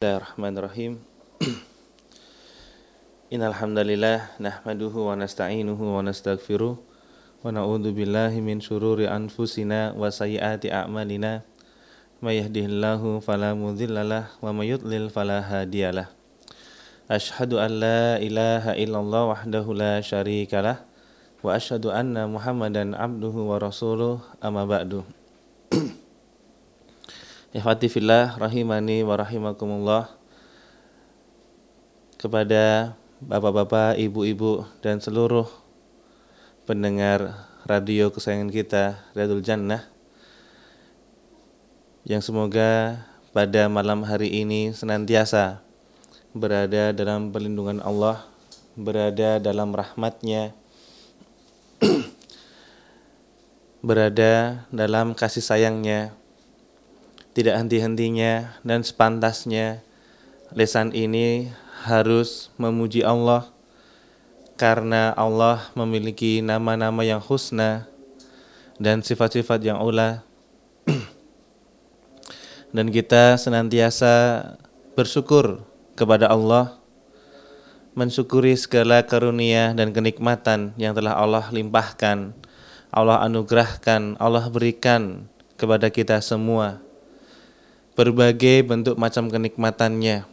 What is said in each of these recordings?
Bismillahirrahmanirrahim. Innal hamdalillah nahmaduhu wa nasta'inuhu wa nastaghfiruh wa na'udzu billahi min shururi anfusina wa sayyiati a'malina. May yahdihillahu fala mudhillalah wa may yudlil fala hadiyalah. Ashhadu an la ilaha illallah wahdahu la syarikalah wa ashhadu anna Muhammadan abduhu wa rasuluh amma ba'du. Ikhwati fillah rahimani wa rahimakumullah. Kepada bapak-bapak, ibu-ibu dan seluruh pendengar radio kesayangan kita Radul Jannah yang semoga pada malam hari ini senantiasa berada dalam perlindungan Allah, berada dalam rahmatnya, berada dalam kasih sayangnya, tidak henti-hentinya dan sepantasnya lesan ini harus memuji Allah karena Allah memiliki nama-nama yang husna dan sifat-sifat yang ula. Dan kita senantiasa bersyukur kepada Allah mensyukuri segala karunia dan kenikmatan yang telah Allah limpahkan Allah anugerahkan Allah berikan kepada kita semua berbagai bentuk macam kenikmatannya.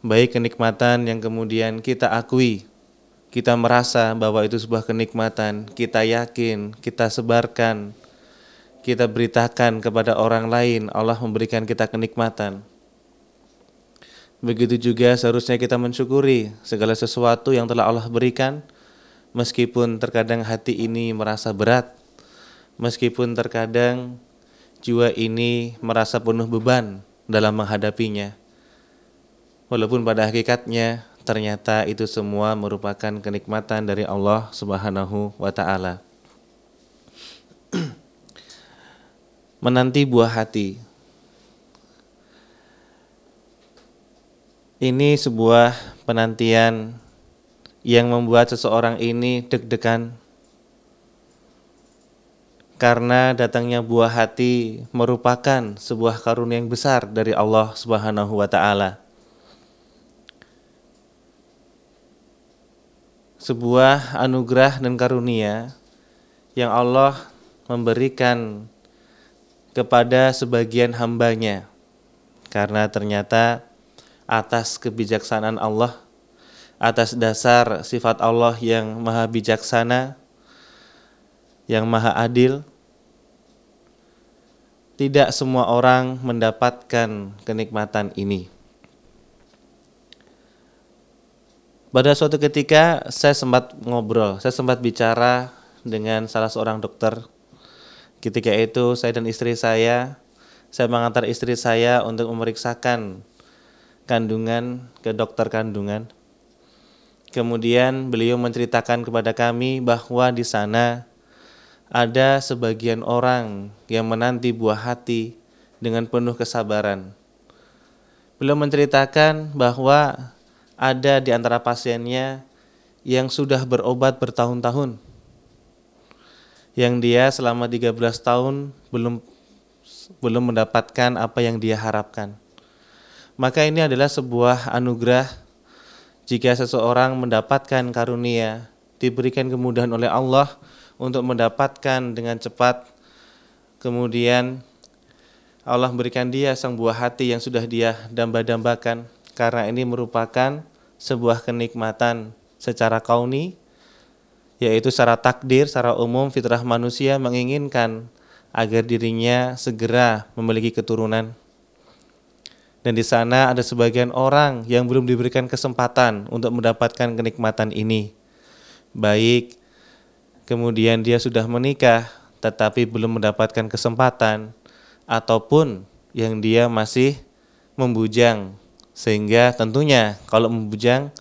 Baik kenikmatan yang kemudian kita akui, kita merasa bahwa itu sebuah kenikmatan, kita yakin, kita sebarkan, kita beritakan kepada orang lain, Allah memberikan kita kenikmatan. Begitu juga seharusnya kita mensyukuri segala sesuatu yang telah Allah berikan, meskipun terkadang hati ini merasa berat, meskipun terkadang jiwa ini merasa penuh beban dalam menghadapinya. Walaupun pada hakikatnya ternyata itu semua merupakan kenikmatan dari Allah Subhanahu wa taala. Menanti buah hati. Ini sebuah penantian yang membuat seseorang ini deg-degan karena datangnya buah hati merupakan sebuah karunia yang besar dari Allah Subhanahu wa taala. Sebuah anugerah dan karunia yang Allah memberikan kepada sebagian hambanya karena ternyata atas kebijaksanaan Allah atas dasar sifat Allah yang maha bijaksana yang maha adil. Tidak semua orang mendapatkan kenikmatan ini. Pada suatu ketika saya sempat ngobrol, saya sempat bicara dengan salah seorang dokter. Ketika itu saya dan istri saya, saya mengantar istri saya untuk memeriksakan kandungan ke dokter kandungan. Kemudian beliau menceritakan kepada kami bahwa di sana ada sebagian orang yang menanti buah hati dengan penuh kesabaran. Beliau menceritakan bahwa ada di antara pasiennya yang sudah berobat bertahun-tahun. Yang dia selama 13 tahun belum belum mendapatkan apa yang dia harapkan. Maka ini adalah sebuah anugerah jika seseorang mendapatkan karunia, diberikan kemudahan oleh Allah untuk mendapatkan dengan cepat. Kemudian Allah berikan dia sang buah hati yang sudah dia damba-dambakan karena ini merupakan sebuah kenikmatan secara kauni yaitu secara takdir, secara umum fitrah manusia menginginkan agar dirinya segera memiliki keturunan. Dan di sana ada sebagian orang yang belum diberikan kesempatan untuk mendapatkan kenikmatan ini. Baik kemudian dia sudah menikah tetapi belum mendapatkan kesempatan ataupun yang dia masih membujang. Sehingga tentunya kalau membujang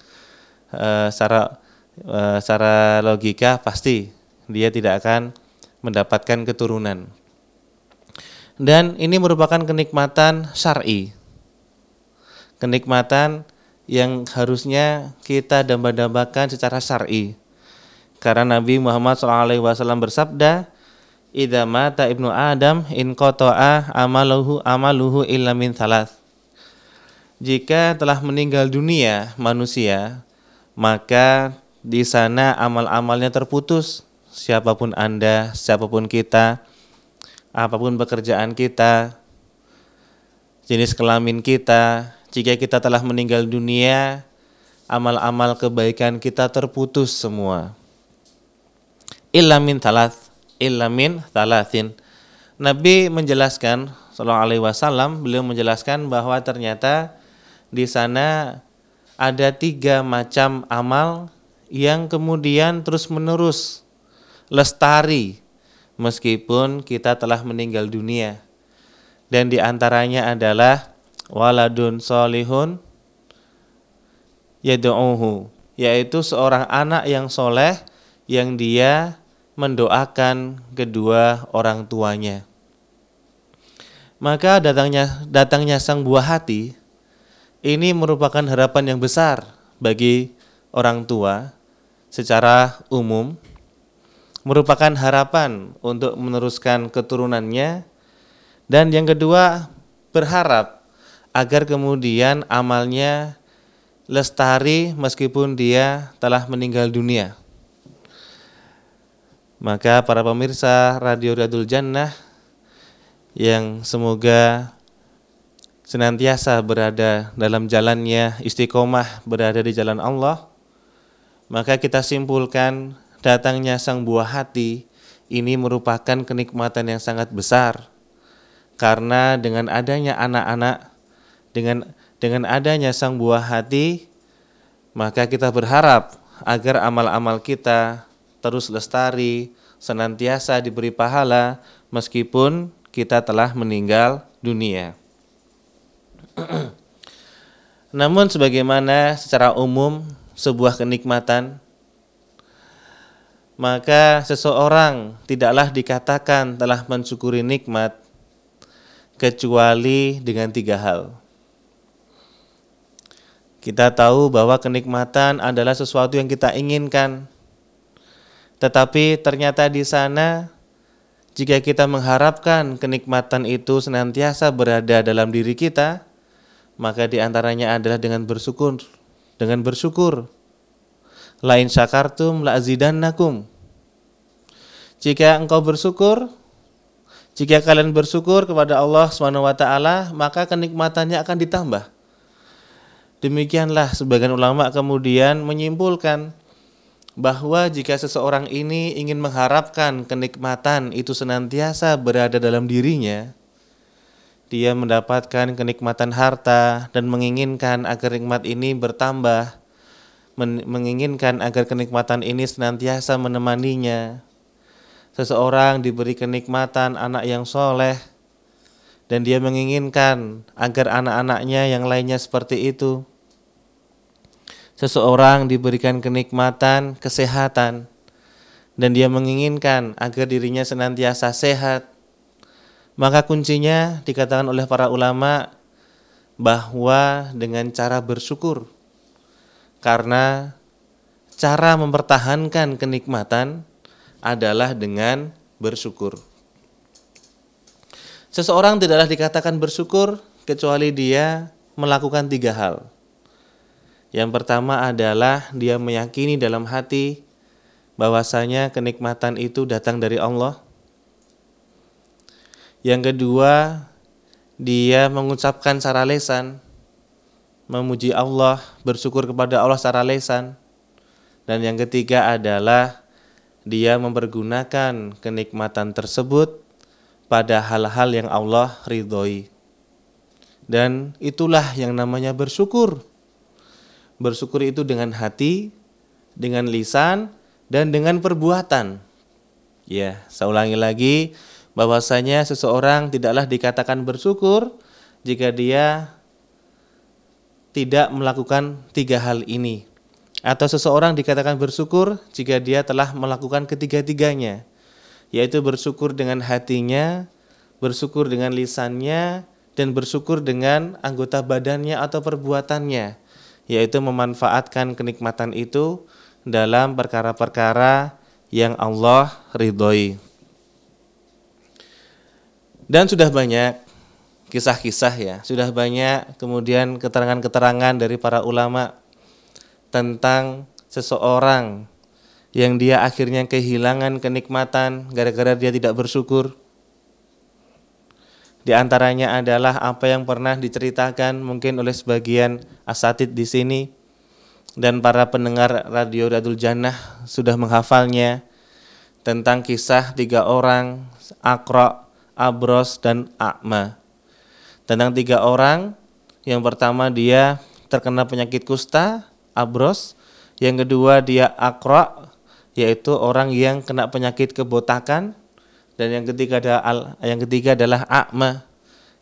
e, secara e, secara logika pasti dia tidak akan mendapatkan keturunan. Dan ini merupakan kenikmatan syar'i. Kenikmatan yang harusnya kita damba-dambakan secara syar'i karena Nabi Muhammad SAW bersabda, "Idza mata ibnu Adam in qata'a amaluhu amaluhu illa min thalath." jika telah meninggal dunia manusia, maka di sana amal-amalnya terputus. Siapa pun Anda, siapa pun kita, apa pun pekerjaan kita, jenis kelamin kita, jika kita telah meninggal dunia, amal-amal kebaikan kita terputus semua. Ilamin thalath, ilamin thalathin. Nabi menjelaskan sallallahu alaihi wasallam beliau menjelaskan bahwa ternyata di sana ada tiga macam amal yang kemudian terus menerus lestari meskipun kita telah meninggal dunia. Dan di antaranya adalah waladun solihun yaitu seorang anak yang soleh yang dia mendoakan kedua orang tuanya. Maka datangnya datangnya sang buah hati ini merupakan harapan yang besar bagi orang tua secara umum merupakan harapan untuk meneruskan keturunannya dan yang kedua berharap agar kemudian amalnya lestari meskipun dia telah meninggal dunia. Maka para pemirsa Radio Radul Jannah yang semoga senantiasa berada dalam jalannya istiqomah berada di jalan Allah, maka kita simpulkan datangnya sang buah hati ini merupakan kenikmatan yang sangat besar. Karena dengan adanya anak-anak dengan dengan adanya sang buah hati maka kita berharap agar amal-amal kita terus lestari senantiasa diberi pahala meskipun kita telah meninggal dunia. Namun sebagaimana secara umum sebuah kenikmatan maka seseorang tidaklah dikatakan telah mensyukuri nikmat kecuali dengan tiga hal. Kita tahu bahwa kenikmatan adalah sesuatu yang kita inginkan, tetapi ternyata di sana, jika kita mengharapkan kenikmatan itu senantiasa berada dalam diri kita, maka di antaranya adalah dengan bersyukur, dengan bersyukur lain syakartum la azidannakum. Jika engkau bersyukur, jika kalian bersyukur kepada Allah Subhanahu wa taala, maka kenikmatannya akan ditambah. Demikianlah sebagian ulama kemudian menyimpulkan bahwa jika seseorang ini ingin mengharapkan kenikmatan itu senantiasa berada dalam dirinya, dia mendapatkan kenikmatan harta dan menginginkan agar nikmat ini bertambah, menginginkan agar kenikmatan ini senantiasa menemaninya. Seseorang diberi kenikmatan anak yang soleh dan dia menginginkan agar anak-anaknya yang lainnya seperti itu. Seseorang diberikan kenikmatan kesehatan dan dia menginginkan agar dirinya senantiasa sehat. Maka kuncinya dikatakan oleh para ulama bahwa dengan cara bersyukur karena cara mempertahankan kenikmatan adalah dengan bersyukur. Seseorang tidaklah dikatakan bersyukur kecuali dia melakukan tiga hal. Yang pertama adalah dia meyakini dalam hati bahwasanya kenikmatan itu datang dari Allah. Yang kedua, dia mengucapkan secara lesan memuji Allah, bersyukur kepada Allah secara lesan. Dan yang ketiga adalah dia mempergunakan kenikmatan tersebut pada hal-hal yang Allah ridhoi. Dan itulah yang namanya bersyukur. Bersyukur itu dengan hati, dengan lisan, dan dengan perbuatan. Ya, saya ulangi lagi bahwasanya seseorang tidaklah dikatakan bersyukur jika dia tidak melakukan tiga hal ini. Atau seseorang dikatakan bersyukur jika dia telah melakukan ketiga-tiganya, yaitu bersyukur dengan hatinya, bersyukur dengan lisannya, dan bersyukur dengan anggota badannya atau perbuatannya, yaitu memanfaatkan kenikmatan itu dalam perkara-perkara yang Allah ridhoi. Dan sudah banyak kisah-kisah ya. Sudah banyak kemudian keterangan-keterangan dari para ulama tentang seseorang yang dia akhirnya kehilangan kenikmatan gara-gara dia tidak bersyukur. Di antaranya adalah apa yang pernah diceritakan mungkin oleh sebagian asatid di sini. Dan para pendengar radio Radul Jannah sudah menghafalnya tentang kisah tiga orang Akro, Abros, dan Akma. Tentang tiga orang, yang pertama dia terkena penyakit kusta, Abros, yang kedua dia Akro, yaitu orang yang kena penyakit kebotakan, dan yang ketiga adalah yang ketiga adalah akma,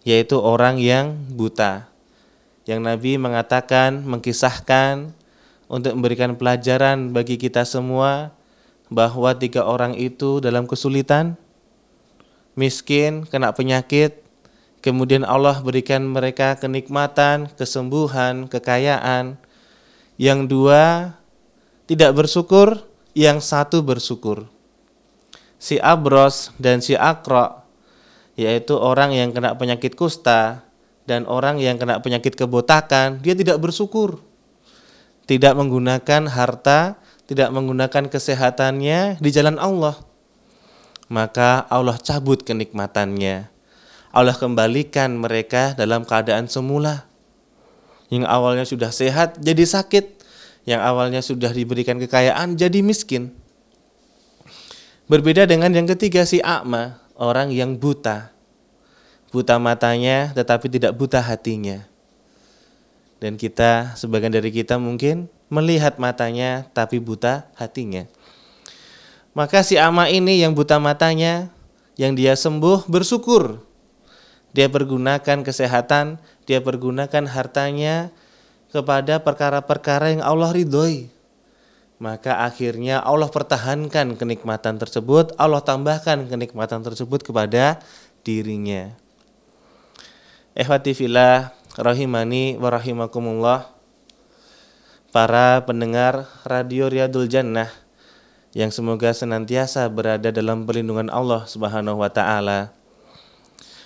yaitu orang yang buta. Yang Nabi mengatakan, mengkisahkan untuk memberikan pelajaran bagi kita semua bahwa tiga orang itu dalam kesulitan, miskin, kena penyakit, kemudian Allah berikan mereka kenikmatan, kesembuhan, kekayaan. Yang dua tidak bersyukur, yang satu bersyukur si Abros dan si Akro yaitu orang yang kena penyakit kusta dan orang yang kena penyakit kebotakan dia tidak bersyukur. Tidak menggunakan harta tidak menggunakan kesehatannya di jalan Allah. Maka Allah cabut kenikmatannya. Allah kembalikan mereka dalam keadaan semula. Yang awalnya sudah sehat jadi sakit. Yang awalnya sudah diberikan kekayaan jadi miskin Berbeda dengan yang ketiga si Akma, orang yang buta. Buta matanya tetapi tidak buta hatinya. Dan kita, sebagian dari kita mungkin melihat matanya tapi buta hatinya. Maka si Ama ini yang buta matanya, yang dia sembuh bersyukur. Dia pergunakan kesehatan, dia pergunakan hartanya kepada perkara-perkara yang Allah ridhoi maka akhirnya Allah pertahankan kenikmatan tersebut, Allah tambahkan kenikmatan tersebut kepada dirinya. Ehwati filah rahimani wa rahimakumullah. Para pendengar Radio Riyadul Jannah yang semoga senantiasa berada dalam perlindungan Allah Subhanahu wa taala.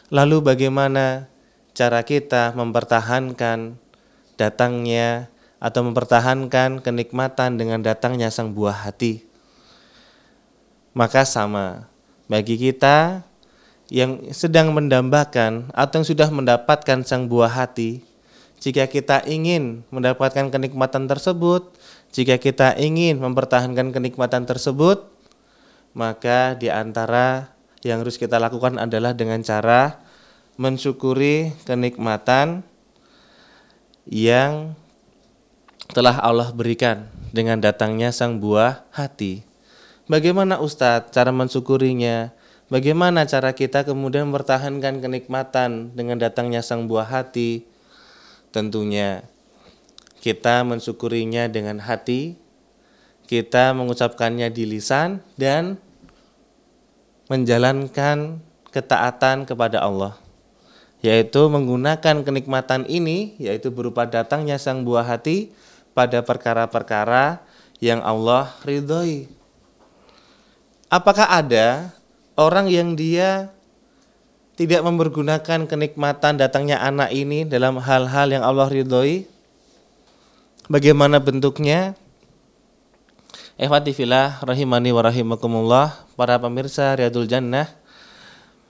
Lalu bagaimana cara kita mempertahankan datangnya atau mempertahankan kenikmatan dengan datangnya sang buah hati. Maka sama bagi kita yang sedang mendambakan atau yang sudah mendapatkan sang buah hati, jika kita ingin mendapatkan kenikmatan tersebut, jika kita ingin mempertahankan kenikmatan tersebut, maka di antara yang harus kita lakukan adalah dengan cara mensyukuri kenikmatan yang telah Allah berikan dengan datangnya sang buah hati. Bagaimana Ustadz cara mensyukurinya? Bagaimana cara kita kemudian mempertahankan kenikmatan dengan datangnya sang buah hati? Tentunya kita mensyukurinya dengan hati, kita mengucapkannya di lisan dan menjalankan ketaatan kepada Allah yaitu menggunakan kenikmatan ini yaitu berupa datangnya sang buah hati pada perkara-perkara yang Allah ridhoi. Apakah ada orang yang dia tidak mempergunakan kenikmatan datangnya anak ini dalam hal-hal yang Allah ridhoi? Bagaimana bentuknya? Ehwati filah rahimani wa rahimakumullah para pemirsa Riyadul Jannah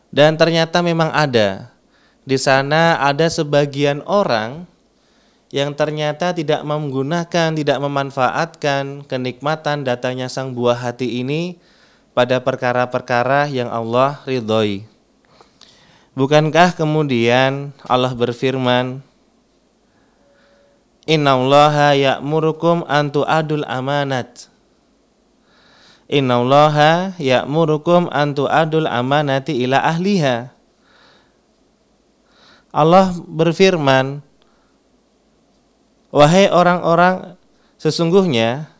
dan ternyata memang ada di sana ada sebagian orang yang ternyata tidak menggunakan, tidak memanfaatkan kenikmatan datanya sang buah hati ini pada perkara-perkara yang Allah ridhoi. Bukankah kemudian Allah berfirman, Innallaha ya'murukum antu adul amanat. Innallaha ya'murukum antu adul amanati ila ahliha. Allah berfirman, Wahai orang-orang, sesungguhnya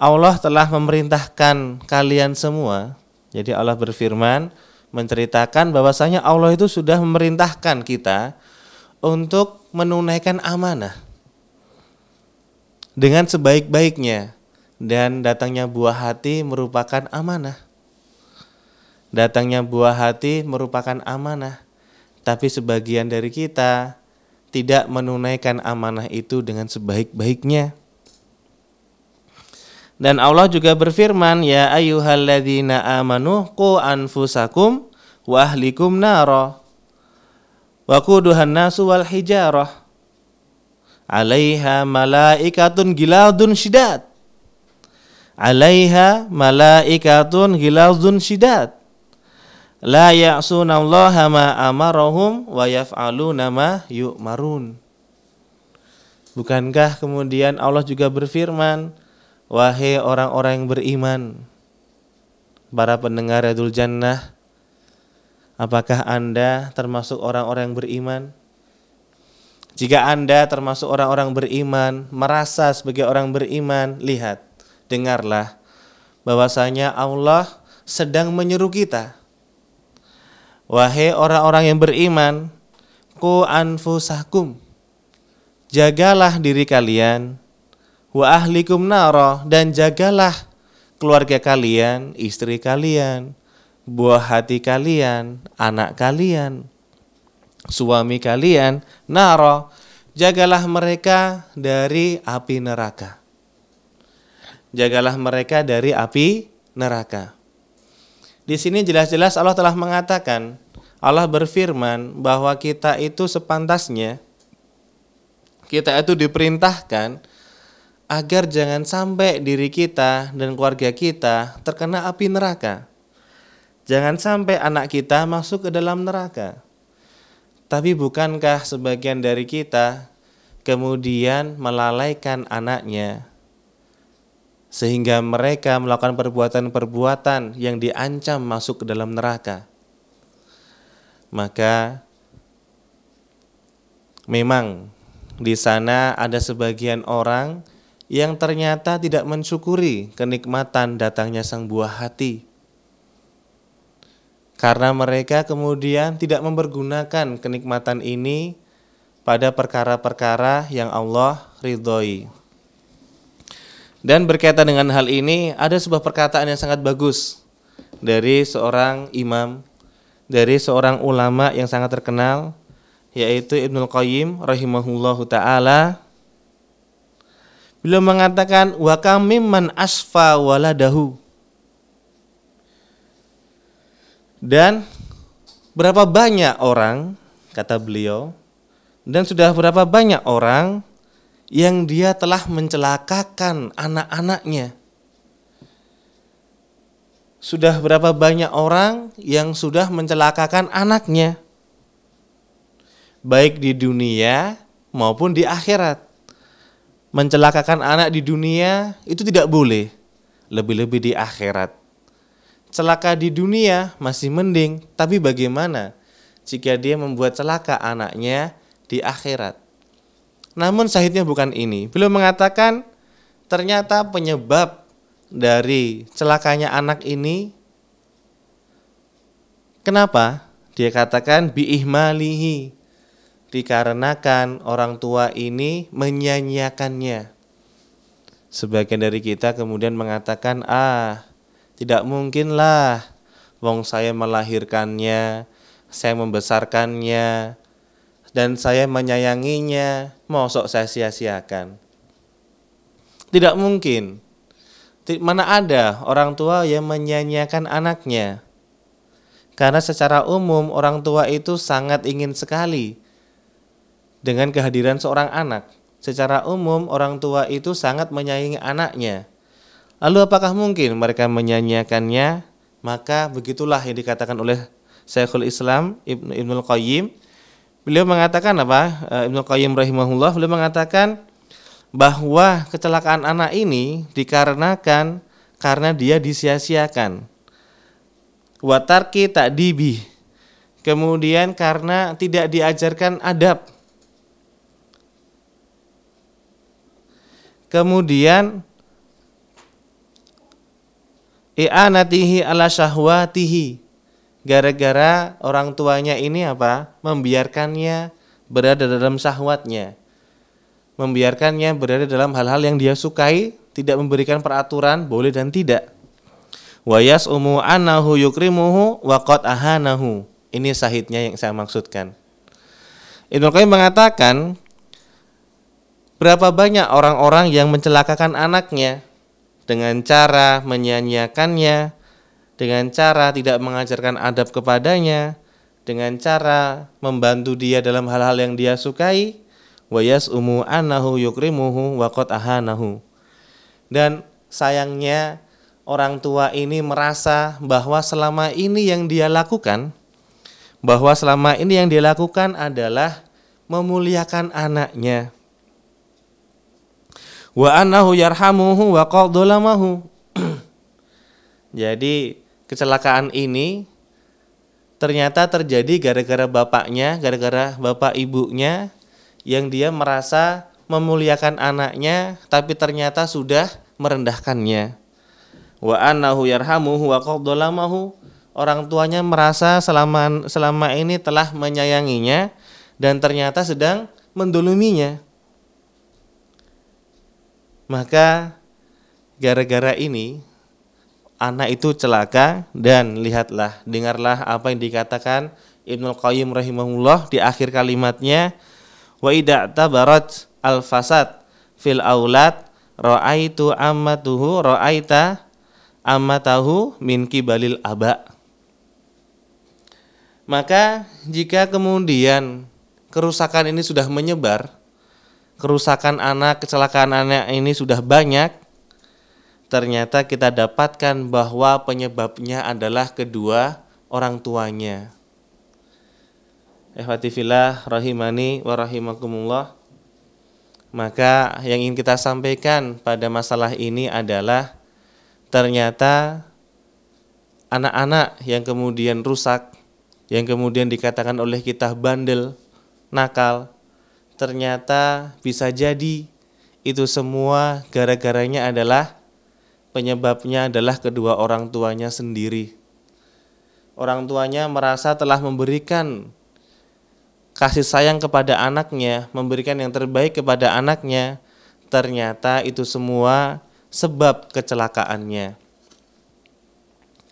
Allah telah memerintahkan kalian semua. Jadi Allah berfirman menceritakan bahwasanya Allah itu sudah memerintahkan kita untuk menunaikan amanah dengan sebaik-baiknya dan datangnya buah hati merupakan amanah. Datangnya buah hati merupakan amanah tapi sebagian dari kita tidak menunaikan amanah itu dengan sebaik-baiknya. Dan Allah juga berfirman, "Ya ayyuhalladzina amanu qu anfusakum wa ahlikum nara wa quduhan nasu wal hijarah 'alaiha malaikatun giladun syidad." 'alaiha malaikatun giladun syidad la ya'sunallaha ma amarahum wa yaf'aluna ma yu'marun. Bukankah kemudian Allah juga berfirman, Wahai orang-orang yang beriman, para pendengar Radul Jannah, apakah Anda termasuk orang-orang yang beriman? Jika Anda termasuk orang-orang beriman, merasa sebagai orang beriman, lihat, dengarlah bahwasanya Allah sedang menyeru kita. Wahai orang-orang yang beriman, ku anfusakum. Jagalah diri kalian wa ahlikum nara dan jagalah keluarga kalian, istri kalian, buah hati kalian, anak kalian, suami kalian, nara jagalah mereka dari api neraka. Jagalah mereka dari api neraka. Di sini jelas-jelas Allah telah mengatakan, Allah berfirman bahwa kita itu sepantasnya kita itu diperintahkan agar jangan sampai diri kita dan keluarga kita terkena api neraka. Jangan sampai anak kita masuk ke dalam neraka. Tapi bukankah sebagian dari kita kemudian melalaikan anaknya sehingga mereka melakukan perbuatan-perbuatan yang diancam masuk ke dalam neraka? Maka memang di sana ada sebagian orang yang ternyata tidak mensyukuri kenikmatan datangnya sang buah hati. Karena mereka kemudian tidak mempergunakan kenikmatan ini pada perkara-perkara yang Allah ridhoi. Dan berkaitan dengan hal ini ada sebuah perkataan yang sangat bagus dari seorang imam, dari seorang ulama yang sangat terkenal yaitu Ibnu Qayyim rahimahullahu taala Beliau mengatakan wa man asfa waladahu. Dan berapa banyak orang kata beliau dan sudah berapa banyak orang yang dia telah mencelakakan anak-anaknya. Sudah berapa banyak orang yang sudah mencelakakan anaknya baik di dunia maupun di akhirat mencelakakan anak di dunia itu tidak boleh, lebih-lebih di akhirat. Celaka di dunia masih mending, tapi bagaimana jika dia membuat celaka anaknya di akhirat? Namun sahidnya bukan ini. Beliau mengatakan ternyata penyebab dari celakanya anak ini kenapa? Dia katakan biihmalihi dikarenakan orang tua ini menyanyiakannya. Sebagian dari kita kemudian mengatakan, ah tidak mungkinlah, wong saya melahirkannya, saya membesarkannya, dan saya menyayanginya, mosok saya sia-siakan. Tidak mungkin. Mana ada orang tua yang menyanyiakan anaknya? Karena secara umum orang tua itu sangat ingin sekali dengan kehadiran seorang anak. Secara umum orang tua itu sangat menyayangi anaknya. Lalu apakah mungkin mereka menyanyiakannya? Maka begitulah yang dikatakan oleh Syekhul Islam Ibnu Ibnu Qayyim. Beliau mengatakan apa? Eh, Ibnu Qayyim rahimahullah beliau mengatakan bahwa kecelakaan anak ini dikarenakan karena dia disia-siakan. Watarki tak dibi. Kemudian karena tidak diajarkan adab Kemudian i'anatihi ala syahwatihi. Gara-gara orang tuanya ini apa? Membiarkannya berada dalam syahwatnya. Membiarkannya berada dalam hal-hal yang dia sukai, tidak memberikan peraturan boleh dan tidak. Wa yas'umu annahu yukrimuhu wa ahanahu. Ini sahidnya yang saya maksudkan. Ibnu Qayyim mengatakan berapa banyak orang-orang yang mencelakakan anaknya dengan cara menyanyiakannya, dengan cara tidak mengajarkan adab kepadanya, dengan cara membantu dia dalam hal-hal yang dia sukai, wa yas'umu annahu yukrimuhu wa qad ahanahu. Dan sayangnya orang tua ini merasa bahwa selama ini yang dia lakukan bahwa selama ini yang dia lakukan adalah memuliakan anaknya. Wa annahu yarhamuhu wa qadulamahu. Jadi kecelakaan ini ternyata terjadi gara-gara bapaknya, gara-gara bapak ibunya yang dia merasa memuliakan anaknya tapi ternyata sudah merendahkannya. Wa annahu yarhamuhu wa qaddalamahu orang tuanya merasa selama selama ini telah menyayanginya dan ternyata sedang menduluminya. Maka gara-gara ini anak itu celaka dan lihatlah dengarlah apa yang dikatakan Ibnu Qayyim rahimahullah di akhir kalimatnya wa idza tabarat al fasad fil aulad ra'aitu ammatuhu ra'aita tahu min kibalil aba. Maka jika kemudian kerusakan ini sudah menyebar, kerusakan anak, kecelakaan anak ini sudah banyak, ternyata kita dapatkan bahwa penyebabnya adalah kedua orang tuanya. Ehwatifillah rahimani wa rahimakumullah. Maka yang ingin kita sampaikan pada masalah ini adalah ternyata anak-anak yang kemudian rusak, yang kemudian dikatakan oleh kita bandel, nakal, ternyata bisa jadi itu semua gara-garanya adalah penyebabnya adalah kedua orang tuanya sendiri. Orang tuanya merasa telah memberikan kasih sayang kepada anaknya, memberikan yang terbaik kepada anaknya, ternyata itu semua sebab kecelakaannya.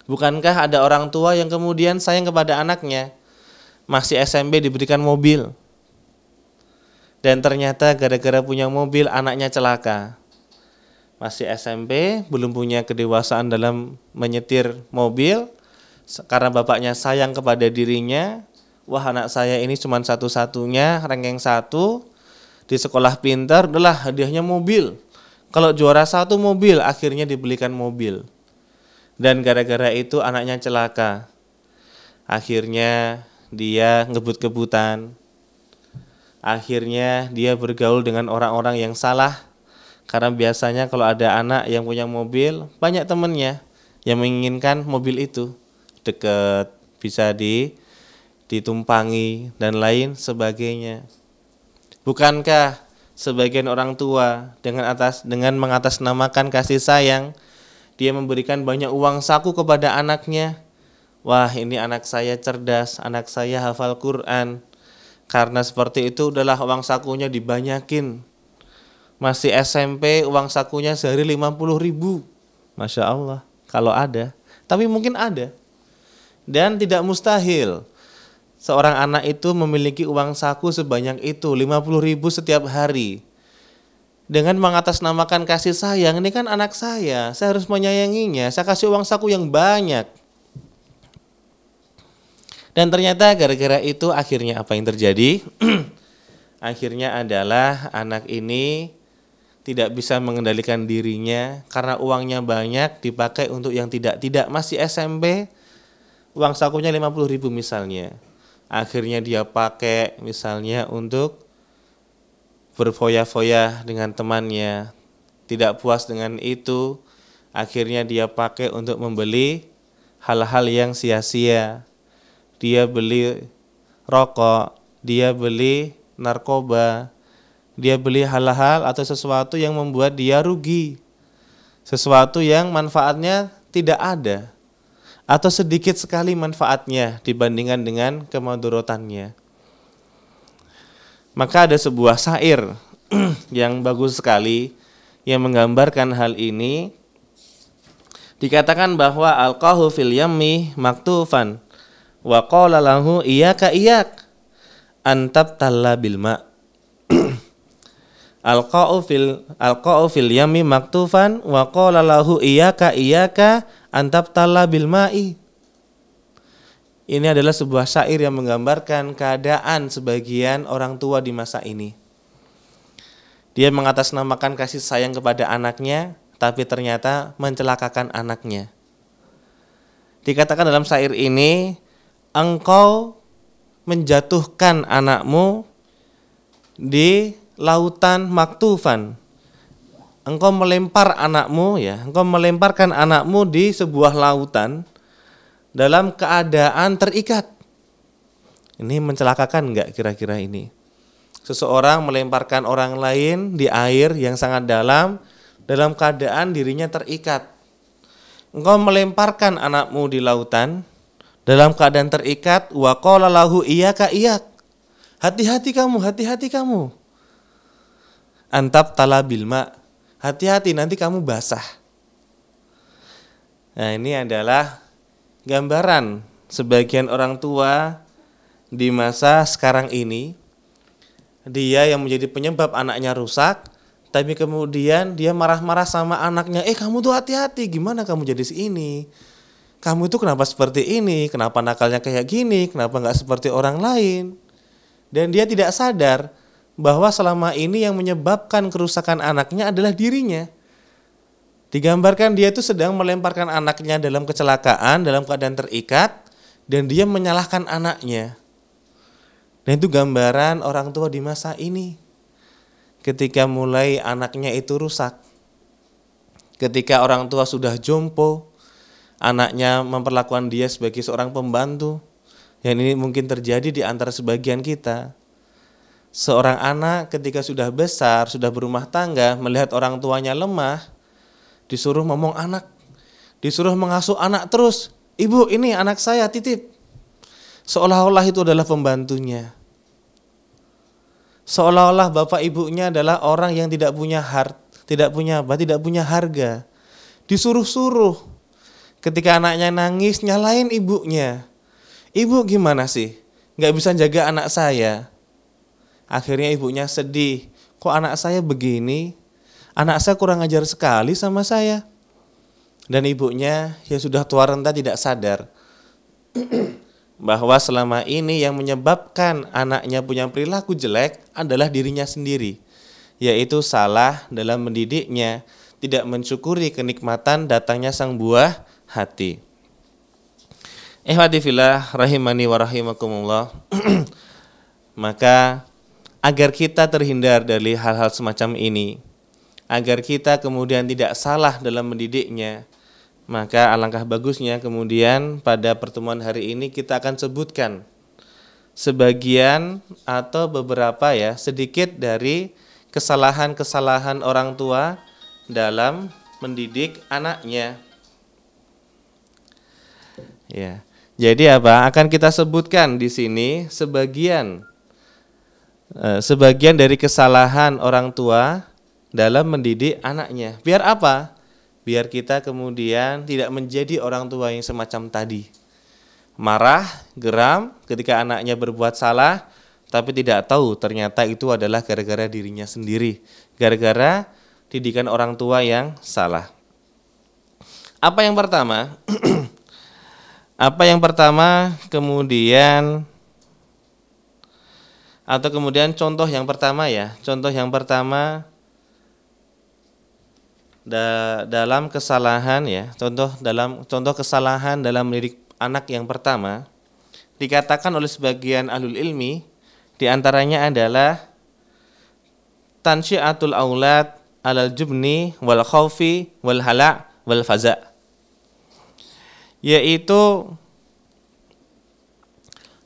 Bukankah ada orang tua yang kemudian sayang kepada anaknya, masih SMP diberikan mobil, dan ternyata gara-gara punya mobil anaknya celaka. Masih SMP, belum punya kedewasaan dalam menyetir mobil, karena bapaknya sayang kepada dirinya, wah anak saya ini cuma satu-satunya, ranking satu, di sekolah pintar, adalah hadiahnya mobil kalau juara satu mobil, akhirnya dibelikan mobil. Dan gara-gara itu anaknya celaka. Akhirnya dia ngebut-kebutan. Akhirnya dia bergaul dengan orang-orang yang salah. Karena biasanya kalau ada anak yang punya mobil, banyak temennya yang menginginkan mobil itu. Deket, bisa di ditumpangi dan lain sebagainya. Bukankah sebagian orang tua dengan atas dengan mengatasnamakan kasih sayang dia memberikan banyak uang saku kepada anaknya wah ini anak saya cerdas anak saya hafal Quran karena seperti itu udahlah uang sakunya dibanyakin masih SMP uang sakunya sehari 50 ribu. Masya Allah kalau ada. Tapi mungkin ada. Dan tidak mustahil. Seorang anak itu memiliki uang saku sebanyak itu 50 ribu setiap hari. Dengan mengatasnamakan kasih sayang ini kan anak saya. Saya harus menyayanginya. Saya kasih uang saku yang banyak. Dan ternyata gara-gara itu akhirnya apa yang terjadi? Akhirnya adalah anak ini tidak bisa mengendalikan dirinya karena uangnya banyak dipakai untuk yang tidak-tidak masih SMP uang sakunya 50 ribu misalnya akhirnya dia pakai misalnya untuk berfoya-foya dengan temannya. Tidak puas dengan itu, akhirnya dia pakai untuk membeli hal-hal yang sia-sia. Dia beli rokok, dia beli narkoba, dia beli hal-hal atau sesuatu yang membuat dia rugi. Sesuatu yang manfaatnya tidak ada atau sedikit sekali manfaatnya dibandingkan dengan kemadorotannya. Maka ada sebuah syair yang bagus sekali yang menggambarkan hal ini. Dikatakan bahwa alqahu fil yammi maktufan wa qala lahu iyyaka iyyak antab talla bil ma alqa'u fil alqa'u fil yami maktufan wa qala lahu iyyaka iyyaka antab talla bil ma'i ini adalah sebuah syair yang menggambarkan keadaan sebagian orang tua di masa ini. Dia mengatasnamakan kasih sayang kepada anaknya, tapi ternyata mencelakakan anaknya. Dikatakan dalam syair ini, engkau menjatuhkan anakmu di lautan maktufan. Engkau melempar anakmu ya, engkau melemparkan anakmu di sebuah lautan dalam keadaan terikat. Ini mencelakakan enggak kira-kira ini? Seseorang melemparkan orang lain di air yang sangat dalam dalam keadaan dirinya terikat engkau melemparkan anakmu di lautan dalam keadaan terikat wa qala lahu iyyaka iyyak hati-hati kamu hati-hati kamu antab talabil ma hati-hati nanti kamu basah nah ini adalah gambaran sebagian orang tua di masa sekarang ini dia yang menjadi penyebab anaknya rusak tapi kemudian dia marah-marah sama anaknya, eh kamu tuh hati-hati, gimana kamu jadi ini? Kamu itu kenapa seperti ini? Kenapa nakalnya kayak gini? Kenapa nggak seperti orang lain? Dan dia tidak sadar bahwa selama ini yang menyebabkan kerusakan anaknya adalah dirinya. Digambarkan dia itu sedang melemparkan anaknya dalam kecelakaan, dalam keadaan terikat, dan dia menyalahkan anaknya. Dan itu gambaran orang tua di masa ini ketika mulai anaknya itu rusak. Ketika orang tua sudah jompo, anaknya memperlakukan dia sebagai seorang pembantu. Yang ini mungkin terjadi di antara sebagian kita. Seorang anak ketika sudah besar, sudah berumah tangga, melihat orang tuanya lemah, disuruh ngomong anak, disuruh mengasuh anak terus. Ibu, ini anak saya titip. Seolah-olah itu adalah pembantunya seolah-olah bapak ibunya adalah orang yang tidak punya hart, tidak punya apa, tidak punya harga. Disuruh-suruh. Ketika anaknya nangis, nyalain ibunya. Ibu gimana sih? Gak bisa jaga anak saya. Akhirnya ibunya sedih. Kok anak saya begini? Anak saya kurang ajar sekali sama saya. Dan ibunya ya sudah tua renta tidak sadar bahwa selama ini yang menyebabkan anaknya punya perilaku jelek adalah dirinya sendiri, yaitu salah dalam mendidiknya, tidak mensyukuri kenikmatan datangnya sang buah hati. Ehwadifillah rahimani wa rahimakumullah. Maka agar kita terhindar dari hal-hal semacam ini, agar kita kemudian tidak salah dalam mendidiknya, maka alangkah bagusnya kemudian pada pertemuan hari ini kita akan sebutkan sebagian atau beberapa ya sedikit dari kesalahan-kesalahan orang tua dalam mendidik anaknya. Ya. Jadi apa? Akan kita sebutkan di sini sebagian sebagian dari kesalahan orang tua dalam mendidik anaknya. Biar apa? biar kita kemudian tidak menjadi orang tua yang semacam tadi. Marah, geram ketika anaknya berbuat salah, tapi tidak tahu ternyata itu adalah gara-gara dirinya sendiri, gara-gara didikan orang tua yang salah. Apa yang pertama? Apa yang pertama kemudian atau kemudian contoh yang pertama ya, contoh yang pertama da dalam kesalahan ya contoh dalam contoh kesalahan dalam mendidik anak yang pertama dikatakan oleh sebagian ahlul ilmi di antaranya adalah tansyiatul aulad alal jubni wal khaufi wal hala wal faza. Yaitu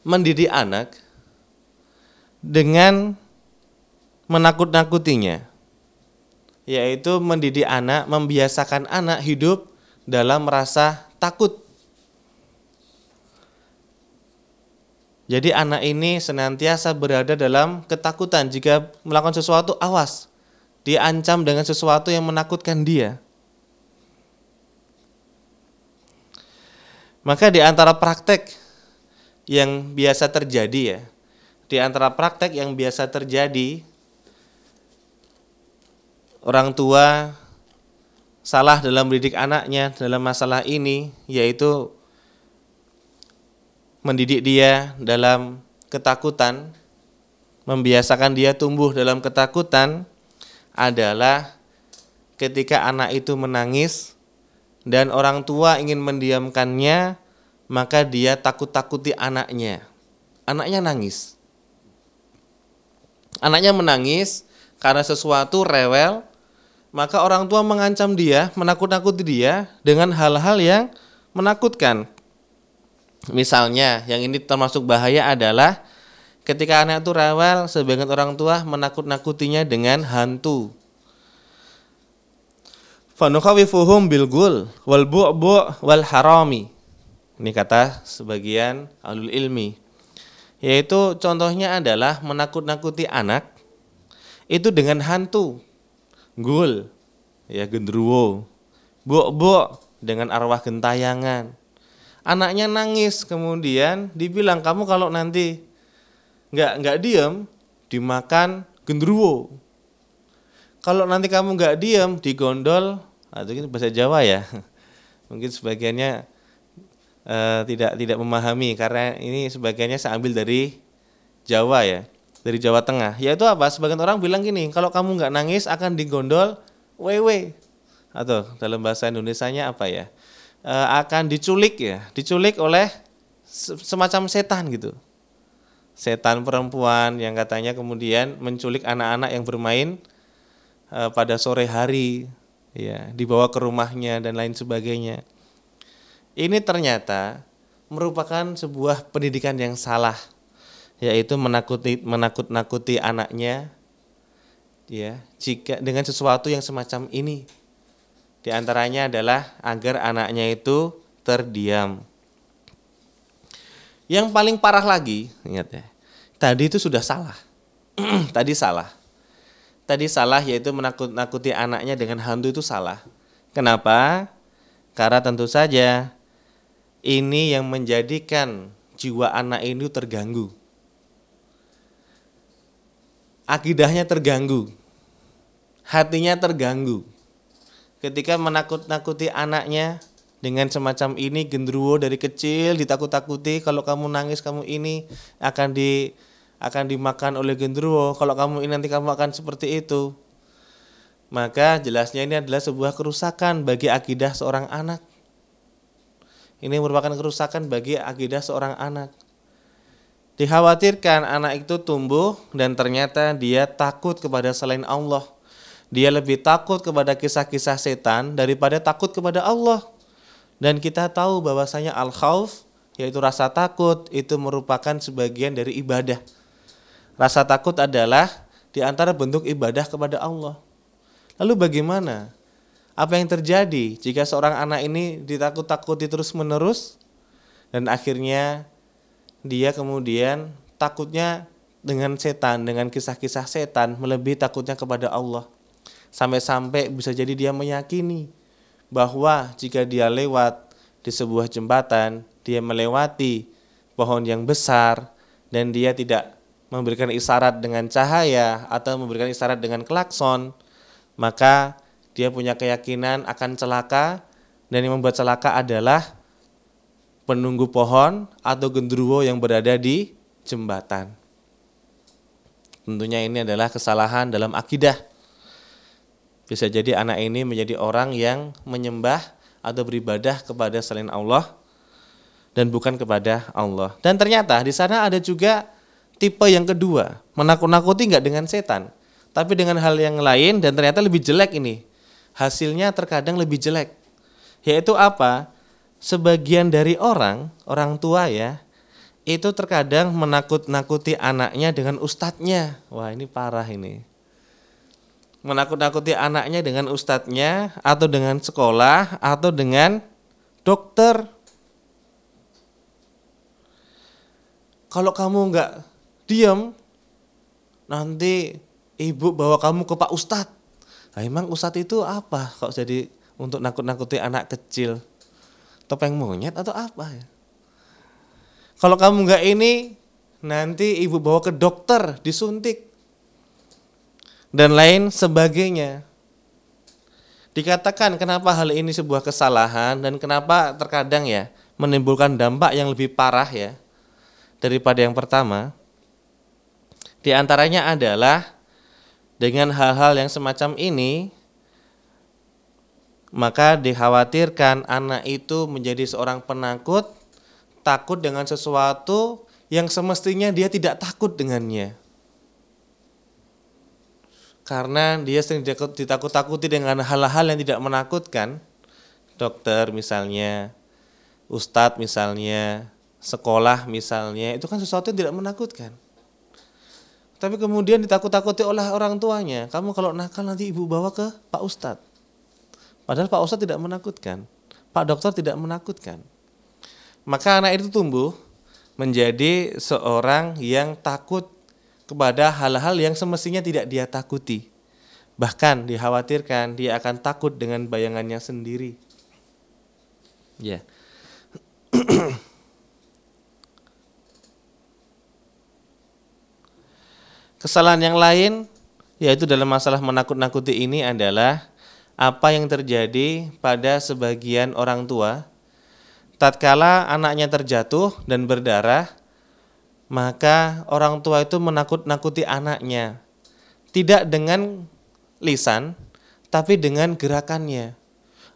mendidik anak dengan menakut-nakutinya yaitu mendidik anak, membiasakan anak hidup dalam rasa takut. Jadi anak ini senantiasa berada dalam ketakutan jika melakukan sesuatu awas. Diancam dengan sesuatu yang menakutkan dia. Maka di antara praktek yang biasa terjadi ya. Di antara praktek yang biasa terjadi orang tua salah dalam mendidik anaknya dalam masalah ini yaitu mendidik dia dalam ketakutan, membiasakan dia tumbuh dalam ketakutan adalah ketika anak itu menangis dan orang tua ingin mendiamkannya, maka dia takut-takuti anaknya. Anaknya nangis. Anaknya menangis karena sesuatu rewel, maka orang tua mengancam dia, menakut-nakuti dia dengan hal-hal yang menakutkan. Misalnya, yang ini termasuk bahaya adalah ketika anak itu rewel, sebagian orang tua menakut-nakutinya dengan hantu. Fanukhawifuhum bil gul wal bu'bu' wal harami. Ini kata sebagian alul ilmi. Yaitu contohnya adalah menakut-nakuti anak itu dengan hantu gul ya gendruwo bu dengan arwah gentayangan. Anaknya nangis kemudian dibilang kamu kalau nanti nggak nggak diem dimakan gendruwo. Kalau nanti kamu nggak diem digondol atau nah, itu bahasa Jawa ya. Mungkin sebagiannya uh, tidak tidak memahami karena ini sebagiannya saya ambil dari Jawa ya dari Jawa Tengah. Yaitu apa? Sebagian orang bilang gini, kalau kamu nggak nangis akan digondol wewe. Atau dalam bahasa Indonesia-nya apa ya? E, akan diculik ya, diculik oleh semacam setan gitu. Setan perempuan yang katanya kemudian menculik anak-anak yang bermain e, pada sore hari, ya, dibawa ke rumahnya dan lain sebagainya. Ini ternyata merupakan sebuah pendidikan yang salah yaitu menakuti menakut-nakuti anaknya ya jika dengan sesuatu yang semacam ini. Di antaranya adalah agar anaknya itu terdiam. Yang paling parah lagi ingat ya tadi itu sudah salah. Tadi salah. Tadi salah yaitu menakut-nakuti anaknya dengan hantu itu salah. Kenapa? Karena tentu saja ini yang menjadikan jiwa anak ini terganggu akidahnya terganggu, hatinya terganggu. Ketika menakut-nakuti anaknya dengan semacam ini gendruwo dari kecil ditakut-takuti kalau kamu nangis kamu ini akan di akan dimakan oleh gendruwo, kalau kamu ini nanti kamu akan seperti itu. Maka jelasnya ini adalah sebuah kerusakan bagi akidah seorang anak. Ini merupakan kerusakan bagi akidah seorang anak. Dikhawatirkan anak itu tumbuh dan ternyata dia takut kepada selain Allah. Dia lebih takut kepada kisah-kisah setan daripada takut kepada Allah. Dan kita tahu bahwasanya al-khauf yaitu rasa takut itu merupakan sebagian dari ibadah. Rasa takut adalah di antara bentuk ibadah kepada Allah. Lalu bagaimana? Apa yang terjadi jika seorang anak ini ditakut-takuti terus-menerus dan akhirnya dia kemudian takutnya dengan setan, dengan kisah-kisah setan, melebihi takutnya kepada Allah. Sampai-sampai bisa jadi dia meyakini bahwa jika dia lewat di sebuah jembatan, dia melewati pohon yang besar dan dia tidak memberikan isyarat dengan cahaya atau memberikan isyarat dengan klakson, maka dia punya keyakinan akan celaka dan yang membuat celaka adalah penunggu pohon atau gendruwo yang berada di jembatan. Tentunya ini adalah kesalahan dalam akidah. Bisa jadi anak ini menjadi orang yang menyembah atau beribadah kepada selain Allah dan bukan kepada Allah. Dan ternyata di sana ada juga tipe yang kedua, menakut-nakuti nggak dengan setan, tapi dengan hal yang lain dan ternyata lebih jelek ini. Hasilnya terkadang lebih jelek. Yaitu apa? sebagian dari orang, orang tua ya, itu terkadang menakut-nakuti anaknya dengan ustadznya. Wah ini parah ini. Menakut-nakuti anaknya dengan ustadznya atau dengan sekolah atau dengan dokter. Kalau kamu nggak diam, nanti ibu bawa kamu ke Pak Ustadz. Nah, emang Ustadz itu apa kok jadi untuk nakut-nakuti anak kecil? topeng monyet atau apa ya? Kalau kamu nggak ini, nanti ibu bawa ke dokter, disuntik dan lain sebagainya. Dikatakan kenapa hal ini sebuah kesalahan dan kenapa terkadang ya menimbulkan dampak yang lebih parah ya daripada yang pertama. Di antaranya adalah dengan hal-hal yang semacam ini maka dikhawatirkan anak itu menjadi seorang penakut, takut dengan sesuatu yang semestinya dia tidak takut dengannya. Karena dia sering ditakut-takuti dengan hal-hal yang tidak menakutkan. Dokter misalnya ustadz misalnya sekolah misalnya itu kan sesuatu yang tidak menakutkan tapi kemudian ditakut-takuti oleh orang tuanya kamu kalau nakal nanti ibu bawa ke pak ustadz padahal pak ustadz tidak menakutkan pak dokter tidak menakutkan maka anak itu tumbuh menjadi seorang yang takut kepada hal-hal yang semestinya tidak dia takuti. Bahkan dikhawatirkan dia akan takut dengan bayangannya sendiri. Ya. Kesalahan yang lain yaitu dalam masalah menakut-nakuti ini adalah apa yang terjadi pada sebagian orang tua tatkala anaknya terjatuh dan berdarah maka orang tua itu menakut-nakuti anaknya. Tidak dengan lisan, tapi dengan gerakannya.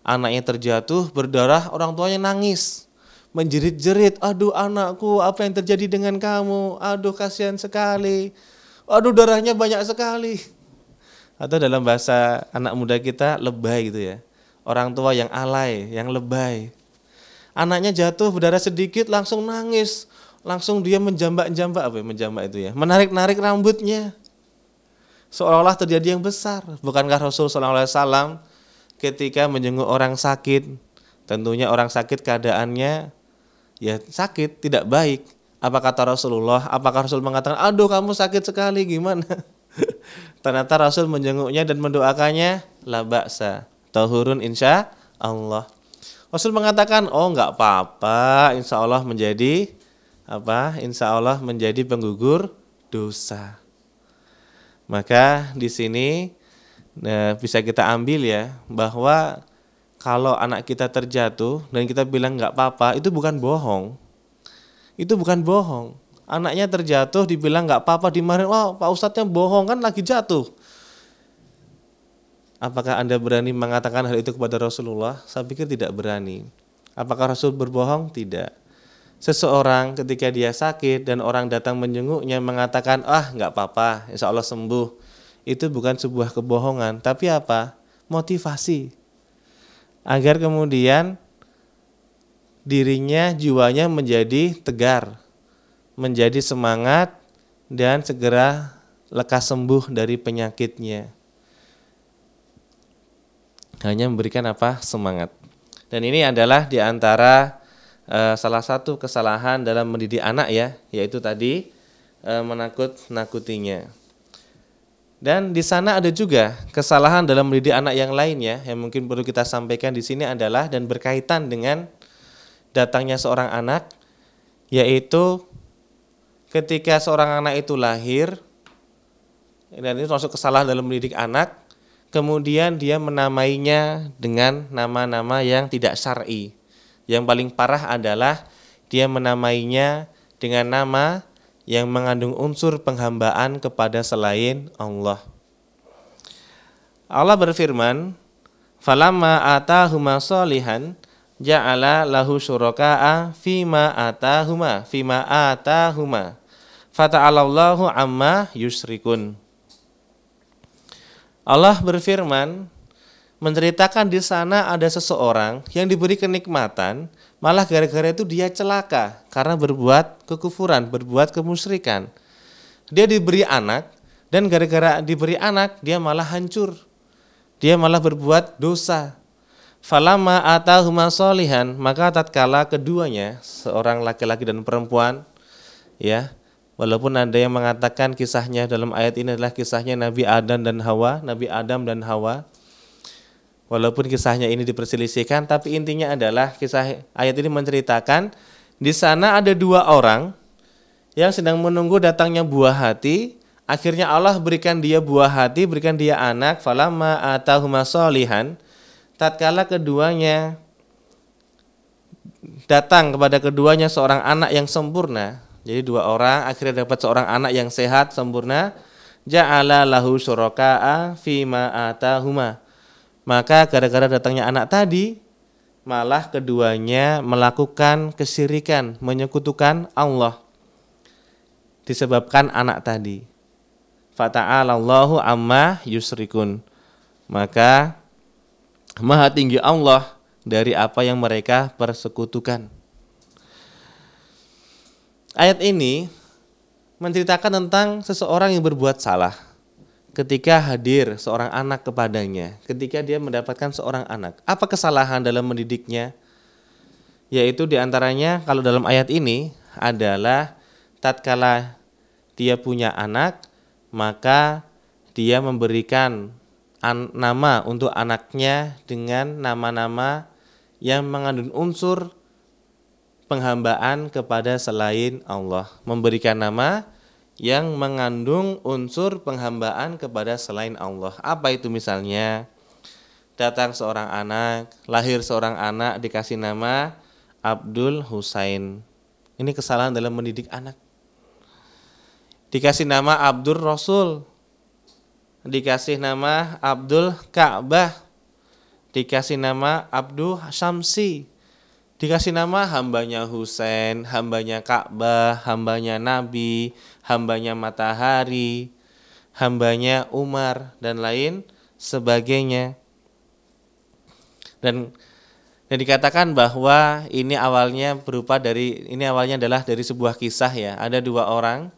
Anaknya terjatuh, berdarah, orang tuanya nangis. Menjerit-jerit, aduh anakku, apa yang terjadi dengan kamu? Aduh kasihan sekali. Aduh darahnya banyak sekali. Atau dalam bahasa anak muda kita, lebay gitu ya. Orang tua yang alay, yang lebay. Anaknya jatuh, berdarah sedikit, langsung nangis langsung dia menjambak-jambak apa ya menjambak itu ya menarik-narik rambutnya seolah-olah terjadi yang besar bukankah Rasul Wasallam ketika menjenguk orang sakit tentunya orang sakit keadaannya ya sakit tidak baik apa kata Rasulullah apakah Rasul mengatakan aduh kamu sakit sekali gimana ternyata Rasul menjenguknya dan mendoakannya la baksa tahurun insya Allah Rasul mengatakan oh nggak apa-apa insya Allah menjadi apa insya Allah menjadi penggugur dosa. Maka di sini nah, bisa kita ambil ya bahwa kalau anak kita terjatuh dan kita bilang nggak apa-apa itu bukan bohong. Itu bukan bohong. Anaknya terjatuh dibilang nggak apa-apa dimarahin, wah Pak Ustadznya bohong kan lagi jatuh. Apakah Anda berani mengatakan hal itu kepada Rasulullah? Saya pikir tidak berani. Apakah Rasul berbohong? Tidak seseorang ketika dia sakit dan orang datang menjenguknya mengatakan ah nggak apa-apa insya Allah sembuh itu bukan sebuah kebohongan tapi apa motivasi agar kemudian dirinya jiwanya menjadi tegar menjadi semangat dan segera lekas sembuh dari penyakitnya. Hanya memberikan apa? Semangat. Dan ini adalah di antara uh, salah satu kesalahan dalam mendidik anak ya, yaitu tadi uh, menakut-nakutinya. Dan di sana ada juga kesalahan dalam mendidik anak yang lain ya, yang mungkin perlu kita sampaikan di sini adalah dan berkaitan dengan datangnya seorang anak, yaitu ketika seorang anak itu lahir, dan ini termasuk kesalahan dalam mendidik anak, kemudian dia menamainya dengan nama-nama yang tidak syar'i. Yang paling parah adalah dia menamainya dengan nama yang mengandung unsur penghambaan kepada selain Allah. Allah berfirman, "Falamma atahuma solihan ja'ala lahu syuraka'a fima atahuma fima atahuma fata'alallahu amma yusrikun." Allah berfirman, menceritakan di sana ada seseorang yang diberi kenikmatan, malah gara-gara itu dia celaka karena berbuat kekufuran, berbuat kemusyrikan. Dia diberi anak dan gara-gara diberi anak dia malah hancur. Dia malah berbuat dosa. Falama atahuma solihan, maka tatkala keduanya, seorang laki-laki dan perempuan, ya, walaupun ada yang mengatakan kisahnya dalam ayat ini adalah kisahnya Nabi Adam dan Hawa, Nabi Adam dan Hawa, Walaupun kisahnya ini diperselisihkan, tapi intinya adalah kisah ayat ini menceritakan Di sana ada dua orang yang sedang menunggu datangnya buah hati. Akhirnya Allah berikan dia buah hati, berikan dia anak. Falamma atahuma solihan. Tatkala keduanya datang kepada keduanya seorang anak yang sempurna. Jadi dua orang akhirnya dapat seorang anak yang sehat, sempurna. Ja'ala lahu syuraka'a fima atahuma. Maka gara-gara datangnya anak tadi, malah keduanya melakukan kesyirikan, menyekutukan Allah. Disebabkan anak tadi. Fata'alallahu amma yusrikun. Maka maha tinggi Allah dari apa yang mereka persekutukan. Ayat ini menceritakan tentang seseorang yang berbuat salah ketika hadir seorang anak kepadanya, ketika dia mendapatkan seorang anak. Apa kesalahan dalam mendidiknya? Yaitu di antaranya kalau dalam ayat ini adalah tatkala dia punya anak, maka dia memberikan an nama untuk anaknya dengan nama-nama yang mengandung unsur penghambaan kepada selain Allah. Memberikan nama yang mengandung unsur penghambaan kepada selain Allah. Apa itu misalnya? Datang seorang anak, lahir seorang anak dikasih nama Abdul Husain. Ini kesalahan dalam mendidik anak. Dikasih nama Abdul Rasul. Dikasih nama Abdul Ka'bah. Dikasih nama Abdul Syamsi dikasih nama hambanya Husain, hambanya Ka'bah, hambanya Nabi, hambanya matahari, hambanya Umar dan lain sebagainya. Dan dan dikatakan bahwa ini awalnya berupa dari ini awalnya adalah dari sebuah kisah ya. Ada dua orang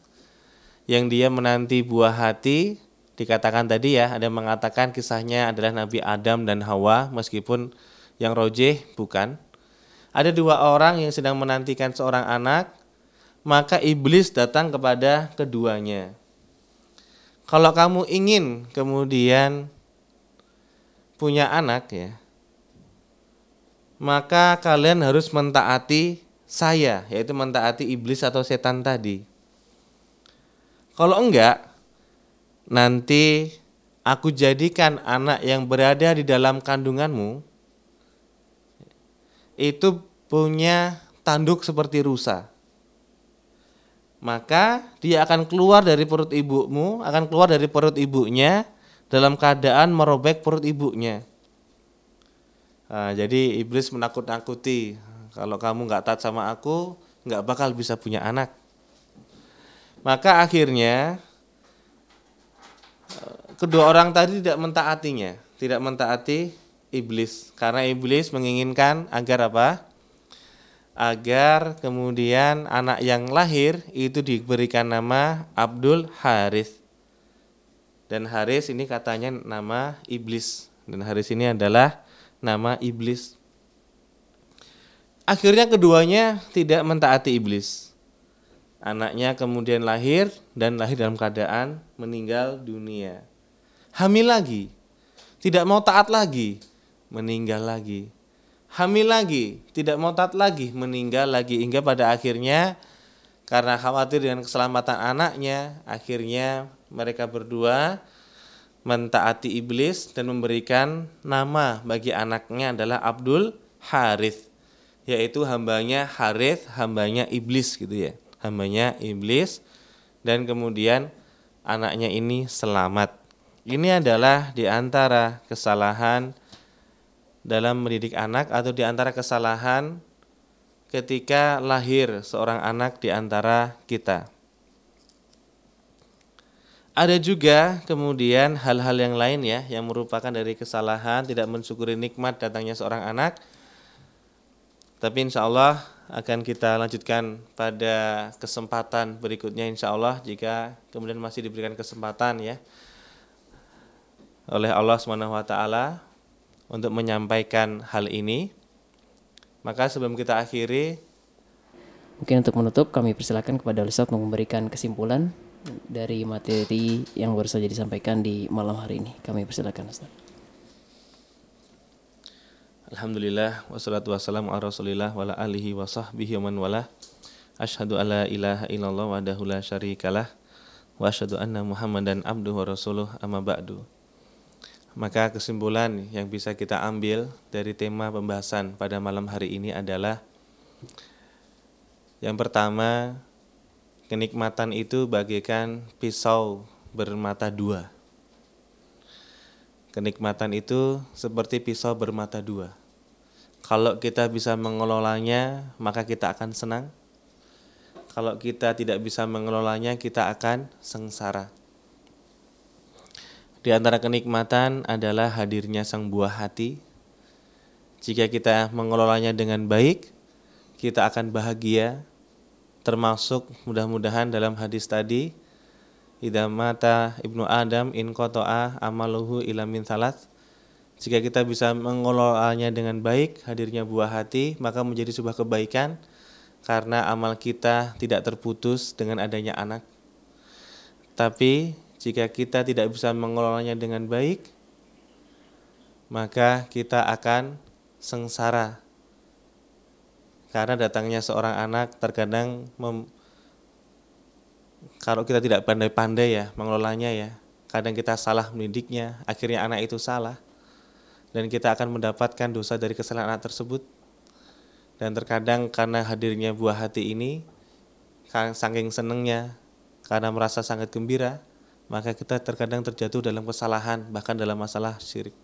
yang dia menanti buah hati dikatakan tadi ya ada mengatakan kisahnya adalah Nabi Adam dan Hawa meskipun yang rojeh bukan ada dua orang yang sedang menantikan seorang anak, maka iblis datang kepada keduanya. Kalau kamu ingin kemudian punya anak ya, maka kalian harus mentaati saya, yaitu mentaati iblis atau setan tadi. Kalau enggak, nanti aku jadikan anak yang berada di dalam kandunganmu itu punya tanduk seperti rusa. Maka dia akan keluar dari perut ibumu, akan keluar dari perut ibunya dalam keadaan merobek perut ibunya. Nah, jadi iblis menakut-nakuti kalau kamu nggak taat sama aku, nggak bakal bisa punya anak. Maka akhirnya kedua orang tadi tidak mentaatinya, tidak mentaati iblis karena iblis menginginkan agar apa? agar kemudian anak yang lahir itu diberikan nama Abdul Haris. Dan Haris ini katanya nama iblis. Dan Haris ini adalah nama iblis. Akhirnya keduanya tidak mentaati iblis. Anaknya kemudian lahir dan lahir dalam keadaan meninggal dunia. Hamil lagi. Tidak mau taat lagi, meninggal lagi hamil lagi, tidak mau taat lagi, meninggal lagi hingga pada akhirnya karena khawatir dengan keselamatan anaknya, akhirnya mereka berdua mentaati iblis dan memberikan nama bagi anaknya adalah Abdul Harith, yaitu hambanya Harith, hambanya iblis gitu ya, hambanya iblis dan kemudian anaknya ini selamat. Ini adalah di antara kesalahan dalam mendidik anak atau di antara kesalahan ketika lahir seorang anak di antara kita. Ada juga kemudian hal-hal yang lain ya yang merupakan dari kesalahan tidak mensyukuri nikmat datangnya seorang anak. Tapi insya Allah akan kita lanjutkan pada kesempatan berikutnya insya Allah jika kemudian masih diberikan kesempatan ya oleh Allah Subhanahu wa taala untuk menyampaikan hal ini. Maka sebelum kita akhiri Mungkin untuk menutup kami persilakan kepada Ustaz memberikan kesimpulan dari materi yang baru saja disampaikan di malam hari ini. Kami persilakan Ustaz. Alhamdulillah wassalatu wassalamu ala Rasulillah wa alihi wa sahbihi wa man wala. Asyhadu alla ilaha illallah wahdahu la syarikalah wa asyhadu anna Muhammadan abduhu wa rasuluh amma ba'du. Maka kesimpulan yang bisa kita ambil dari tema pembahasan pada malam hari ini adalah yang pertama kenikmatan itu bagaikan pisau bermata dua. Kenikmatan itu seperti pisau bermata dua. Kalau kita bisa mengelolanya, maka kita akan senang. Kalau kita tidak bisa mengelolanya, kita akan sengsara. Di antara kenikmatan adalah hadirnya sang buah hati. Jika kita mengelolanya dengan baik, kita akan bahagia. Termasuk mudah-mudahan dalam hadis tadi, Idza mata ibnu Adam in kotoa amaluhu ilamin salat. Jika kita bisa mengelolanya dengan baik, hadirnya buah hati, maka menjadi sebuah kebaikan karena amal kita tidak terputus dengan adanya anak. Tapi jika kita tidak bisa mengelolanya dengan baik, maka kita akan sengsara. Karena datangnya seorang anak terkadang kalau kita tidak pandai-pandai ya mengelolanya ya, kadang kita salah mendidiknya, akhirnya anak itu salah. Dan kita akan mendapatkan dosa dari kesalahan anak tersebut. Dan terkadang karena hadirnya buah hati ini, saking senengnya, karena merasa sangat gembira, maka kita terkadang terjatuh dalam kesalahan, bahkan dalam masalah syirik.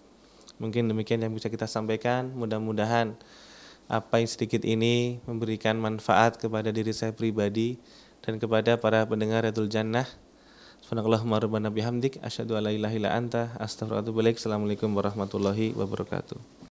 Mungkin demikian yang bisa kita sampaikan. Mudah-mudahan apa yang sedikit ini memberikan manfaat kepada diri saya pribadi dan kepada para pendengar Radul Jannah. Subhanallahumma rabbana bihamdik asyhadu an la ilaha illa anta astaghfiruka wa atubu. Assalamualaikum warahmatullahi wabarakatuh.